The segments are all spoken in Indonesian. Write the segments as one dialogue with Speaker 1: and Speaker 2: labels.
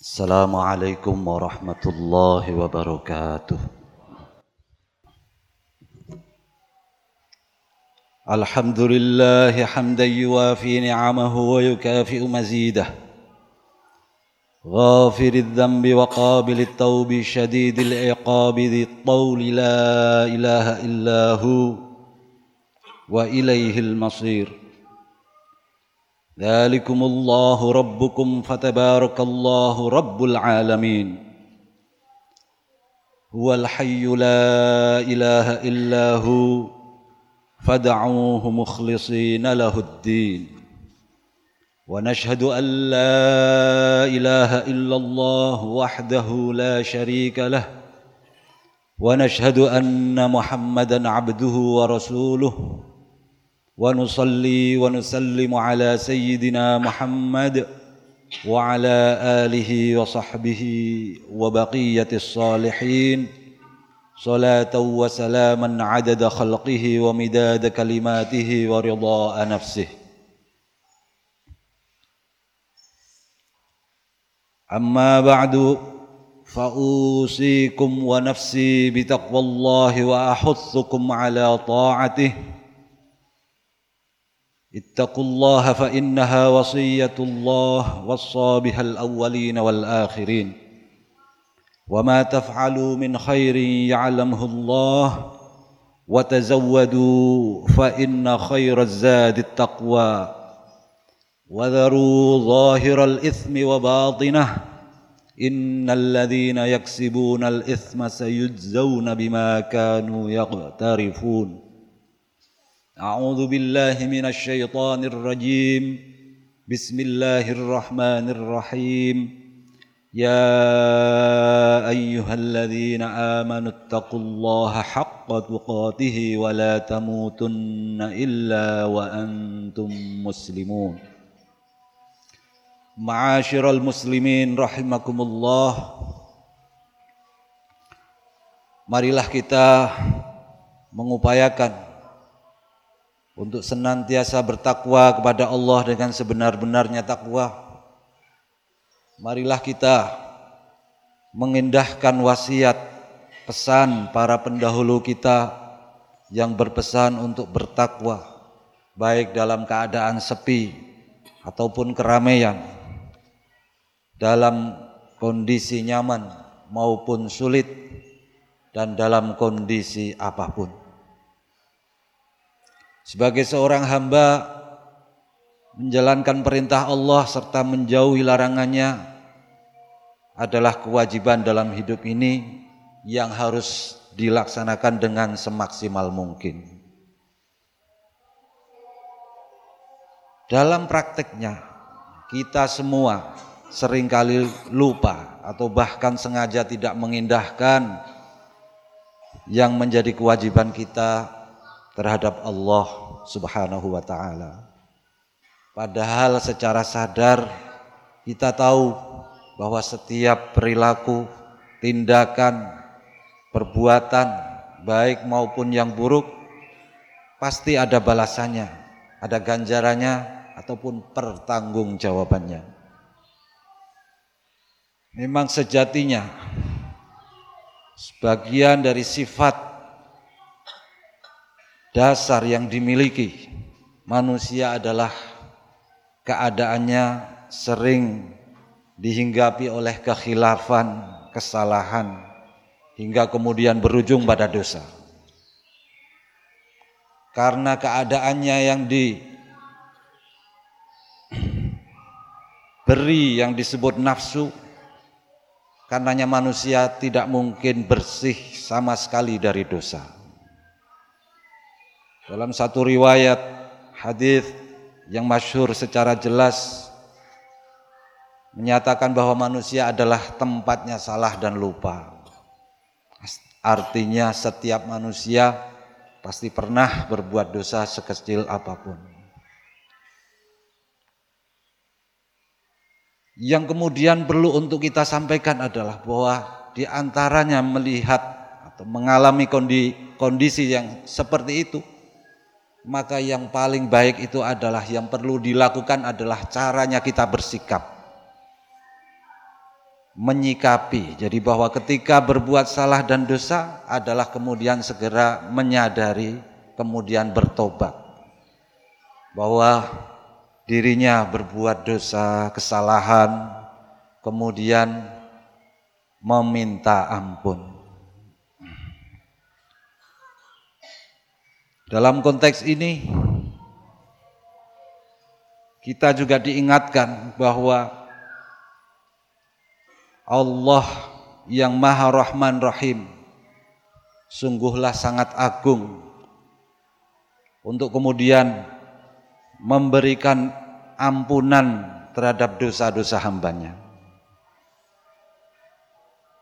Speaker 1: السلام عليكم ورحمة الله وبركاته. الحمد لله حمدا يوافي نعمه ويكافئ مزيده. غافر الذنب وقابل التوب شديد العقاب ذي الطول لا إله إلا هو وإليه المصير. ذلكم الله ربكم فتبارك الله رب العالمين. هو الحي لا إله إلا هو فدعوه مخلصين له الدين. ونشهد أن لا إله إلا الله وحده لا شريك له. ونشهد أن محمدا عبده ورسوله. ونصلي ونسلم على سيدنا محمد وعلى آله وصحبه وبقية الصالحين. صلاة وسلاما عدد خلقه ومداد كلماته ورضاء نفسه. أما بعد فأوصيكم ونفسي بتقوى الله وأحثكم على طاعته. اتقوا الله فإنها وصية الله وصى بها الأولين والآخرين وما تفعلوا من خير يعلمه الله وتزودوا فإن خير الزاد التقوى وذروا ظاهر الإثم وباطنه إن الذين يكسبون الإثم سيجزون بما كانوا يقترفون أعوذ بالله من الشيطان الرجيم بسم الله الرحمن الرحيم يا أيها الذين آمنوا اتقوا الله حق تقاته ولا تموتن إلا وأنتم مسلمون Ma'asyiral muslimin rahimakumullah Marilah kita mengupayakan untuk senantiasa bertakwa kepada Allah dengan sebenar-benarnya takwa. Marilah kita mengindahkan wasiat pesan para pendahulu kita yang berpesan untuk bertakwa baik dalam keadaan sepi ataupun keramaian dalam kondisi nyaman maupun sulit dan dalam kondisi apa pun. Sebagai seorang hamba menjalankan perintah Allah serta menjauhi larangannya adalah kewajiban dalam hidup ini yang harus dilaksanakan dengan semaksimal mungkin. Dalam prakteknya, kita semua sering kali lupa atau bahkan sengaja tidak mengindahkan yang menjadi kewajiban kita terhadap Allah Subhanahu wa taala. Padahal secara sadar kita tahu bahwa setiap perilaku, tindakan, perbuatan baik maupun yang buruk pasti ada balasannya, ada ganjarannya ataupun pertanggungjawabannya. Memang sejatinya sebagian dari sifat dasar yang dimiliki manusia adalah keadaannya sering dihinggapi oleh kekhilafan, kesalahan hingga kemudian berujung pada dosa. Karena keadaannya yang diberi yang disebut nafsu Karenanya manusia tidak mungkin bersih sama sekali dari dosa. Dalam satu riwayat hadis yang masyhur secara jelas menyatakan bahwa manusia adalah tempatnya salah dan lupa. Artinya setiap manusia pasti pernah berbuat dosa sekecil apa pun. Yang kemudian perlu untuk kita sampaikan adalah bahwa di antaranya melihat atau mengalami kondisi yang seperti itu, maka yang paling baik itu adalah yang perlu dilakukan adalah caranya kita bersikap. menyikapi. Jadi bahwa ketika berbuat salah dan dosa adalah kemudian segera menyadari, kemudian bertobat. Bahwa dirinya berbuat dosa, kesalahan, kemudian meminta ampun. Dalam konteks ini kita juga diingatkan bahwa Allah yang Maha Rahman Rahim sungguhlah sangat agung untuk kemudian memberikan ampunan terhadap dosa-dosa hambanya.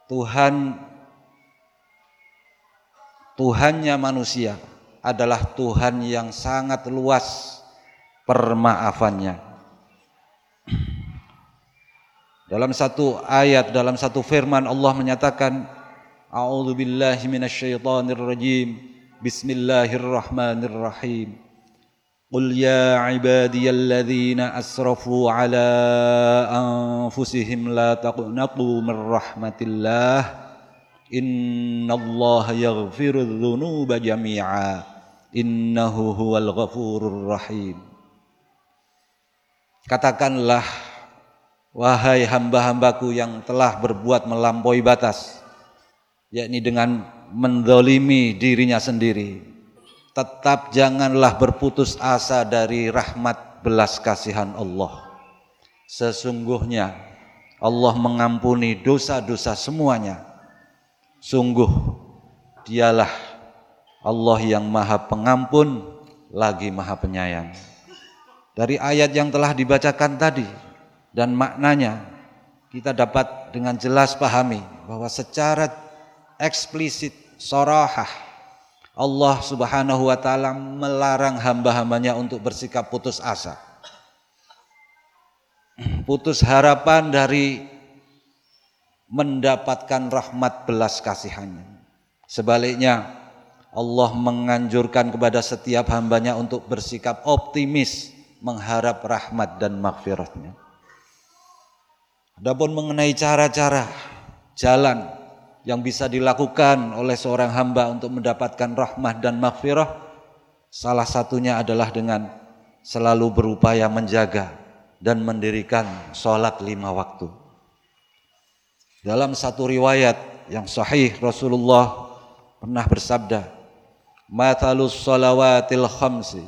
Speaker 1: Tuhan Tuhannya manusia adalah Tuhan yang sangat luas permaafannya. Dalam satu ayat, dalam satu firman Allah menyatakan, A'udzu billahi minasyaitonir rajim. Bismillahirrahmanirrahim. Qul ya ibadiyalladzina asrafu ala anfusihim la taqnatu min rahmatillah. Innallaha yaghfiru dzunuba jami'a innahu huwal ghafurur rahim. Katakanlah wahai hamba-hambaku yang telah berbuat melampaui batas yakni dengan mendolimi dirinya sendiri tetap janganlah berputus asa dari rahmat belas kasihan Allah. Sesungguhnya Allah mengampuni dosa-dosa semuanya. Sungguh dialah Allah yang maha pengampun lagi maha penyayang. Dari ayat yang telah dibacakan tadi dan maknanya kita dapat dengan jelas pahami bahwa secara eksplisit sorahah Allah subhanahu wa ta'ala melarang hamba-hambanya untuk bersikap putus asa. Putus harapan dari mendapatkan rahmat belas kasihannya. Sebaliknya Allah menganjurkan kepada setiap hambanya untuk bersikap optimis mengharap rahmat dan maghfiratnya. Adapun mengenai cara-cara jalan yang bisa dilakukan oleh seorang hamba untuk mendapatkan rahmat dan maghfirah, salah satunya adalah dengan selalu berupaya menjaga dan mendirikan sholat lima waktu. Dalam satu riwayat yang sahih Rasulullah pernah bersabda, mathalus salawatil khamsi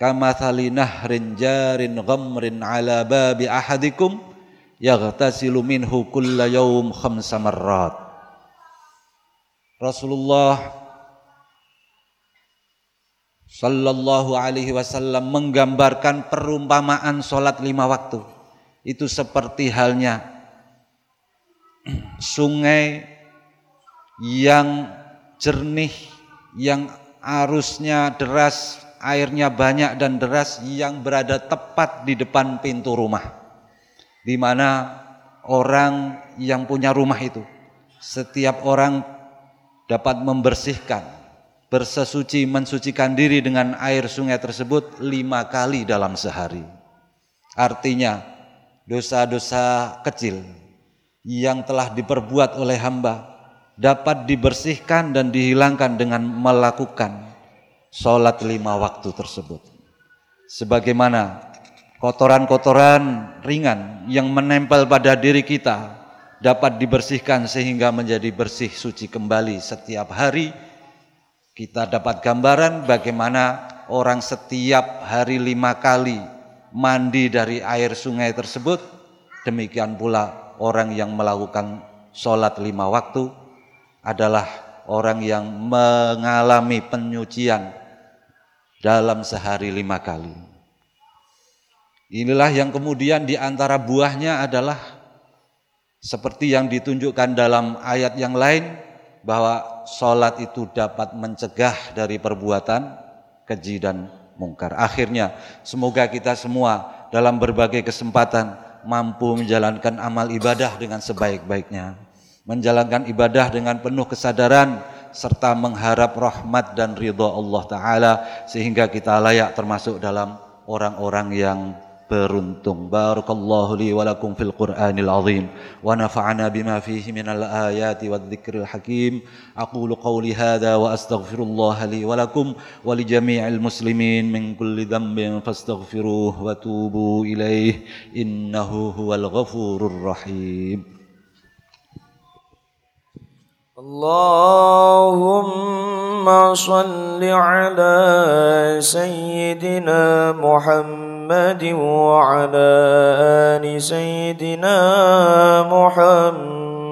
Speaker 1: kamathali nahrin jarin ghamrin ala babi ahadikum yaghtasilu minhu kulla yawm khamsa marrat. Rasulullah Sallallahu alaihi wasallam menggambarkan perumpamaan solat lima waktu. Itu seperti halnya sungai yang jernih yang arusnya deras, airnya banyak dan deras yang berada tepat di depan pintu rumah. Di mana orang yang punya rumah itu, setiap orang dapat membersihkan, bersesuci, mensucikan diri dengan air sungai tersebut lima kali dalam sehari. Artinya dosa-dosa kecil yang telah diperbuat oleh hamba dapat dibersihkan dan dihilangkan dengan melakukan sholat lima waktu tersebut. Sebagaimana kotoran-kotoran ringan yang menempel pada diri kita dapat dibersihkan sehingga menjadi bersih suci kembali setiap hari. Kita dapat gambaran bagaimana orang setiap hari lima kali mandi dari air sungai tersebut. Demikian pula orang yang melakukan sholat lima waktu adalah orang yang mengalami penyucian dalam sehari lima kali. Inilah yang kemudian di antara buahnya adalah seperti yang ditunjukkan dalam ayat yang lain bahwa sholat itu dapat mencegah dari perbuatan keji dan mungkar. Akhirnya semoga kita semua dalam berbagai kesempatan mampu menjalankan amal ibadah dengan sebaik-baiknya menjalankan ibadah dengan penuh kesadaran serta mengharap rahmat dan ridha Allah taala sehingga kita layak termasuk dalam orang-orang yang beruntung. Barakallahu li wa lakum fil Qur'anil azim wa nafa'ana bima fihi minal ayati wad dzikril hakim. Aqulu qawli hadha wa astaghfirullah li wa lakum wa li jami'il muslimin min kulli dhanbin fastaghfiruh wa tubu ilaih innahu huwal ghafurur rahim.
Speaker 2: اللهم صل على سيدنا محمد وعلى آل سيدنا محمد.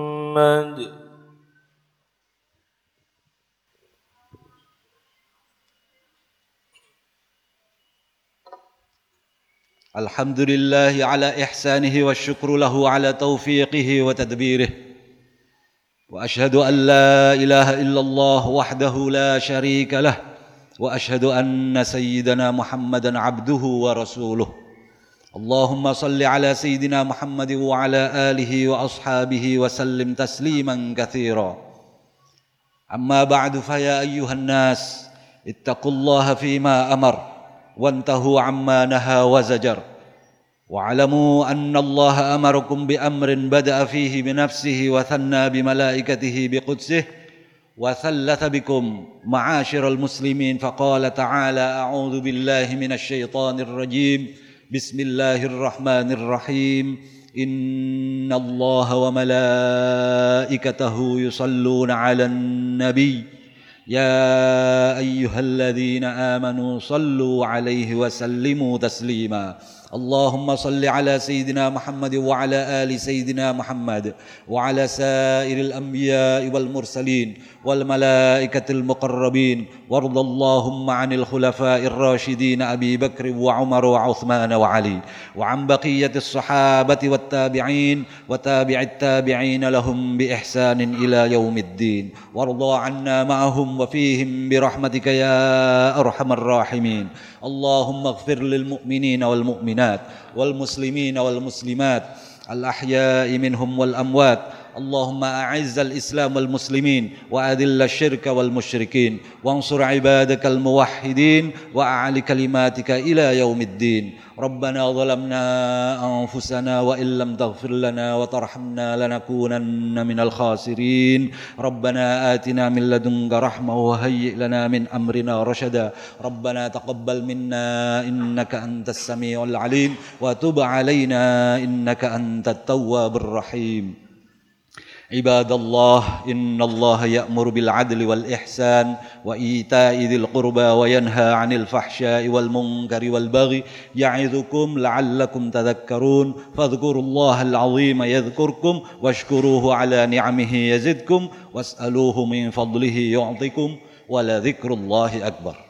Speaker 1: الحمد لله على إحسانه والشكر له على توفيقه وتدبيره. وأشهد أن لا إله إلا الله وحده لا شريك له وأشهد أن سيدنا محمدا عبده ورسوله. اللهم صل على سيدنا محمد وعلى آله وأصحابه وسلم تسليما كثيرا. أما بعد فيا أيها الناس اتقوا الله فيما أمر وانتهوا عما نهى وزجر. واعلموا أن الله أمركم بأمر بدأ فيه بنفسه وثنى بملائكته بقدسه وثلث بكم معاشر المسلمين فقال تعالى أعوذ بالله من الشيطان الرجيم بسم الله الرحمن الرحيم إن الله وملائكته يصلون على النبي يا أيها الذين آمنوا صلوا عليه وسلموا تسليما اللهم صل على سيدنا محمد وعلى آل سيدنا محمد وعلى سائر الأنبياء والمرسلين والملائكة المقربين وارض اللهم عن الخلفاء الراشدين أبي بكر وعمر وعثمان وعلي وعن بقية الصحابة والتابعين وتابع التابعين لهم بإحسان إلى يوم الدين وارض عنا معهم وفيهم برحمتك يا أرحم الراحمين اللهم اغفر للمؤمنين والمؤمنات والمسلمين والمسلمات الأحياء منهم والأموات اللهم أعز الإسلام والمسلمين وأذل الشرك والمشركين وانصر عبادك الموحدين وأعل كلماتك إلى يوم الدين. ربنا ظلمنا أنفسنا وإن لم تغفر لنا وترحمنا لنكونن من الخاسرين. ربنا آتنا من لدنك رحمة وهيئ لنا من أمرنا رشدا. ربنا تقبل منا إنك أنت السميع العليم. وتب علينا إنك أنت التواب الرحيم. عباد الله إن الله يأمر بالعدل والإحسان وإيتاء ذي القربى وينهى عن الفحشاء والمنكر والبغي يعظكم لعلكم تذكرون. فاذكروا الله العظيم يذكركم واشكروه على نعمه يزدكم واسألوه من فضله يعطكم ولذكر الله أكبر.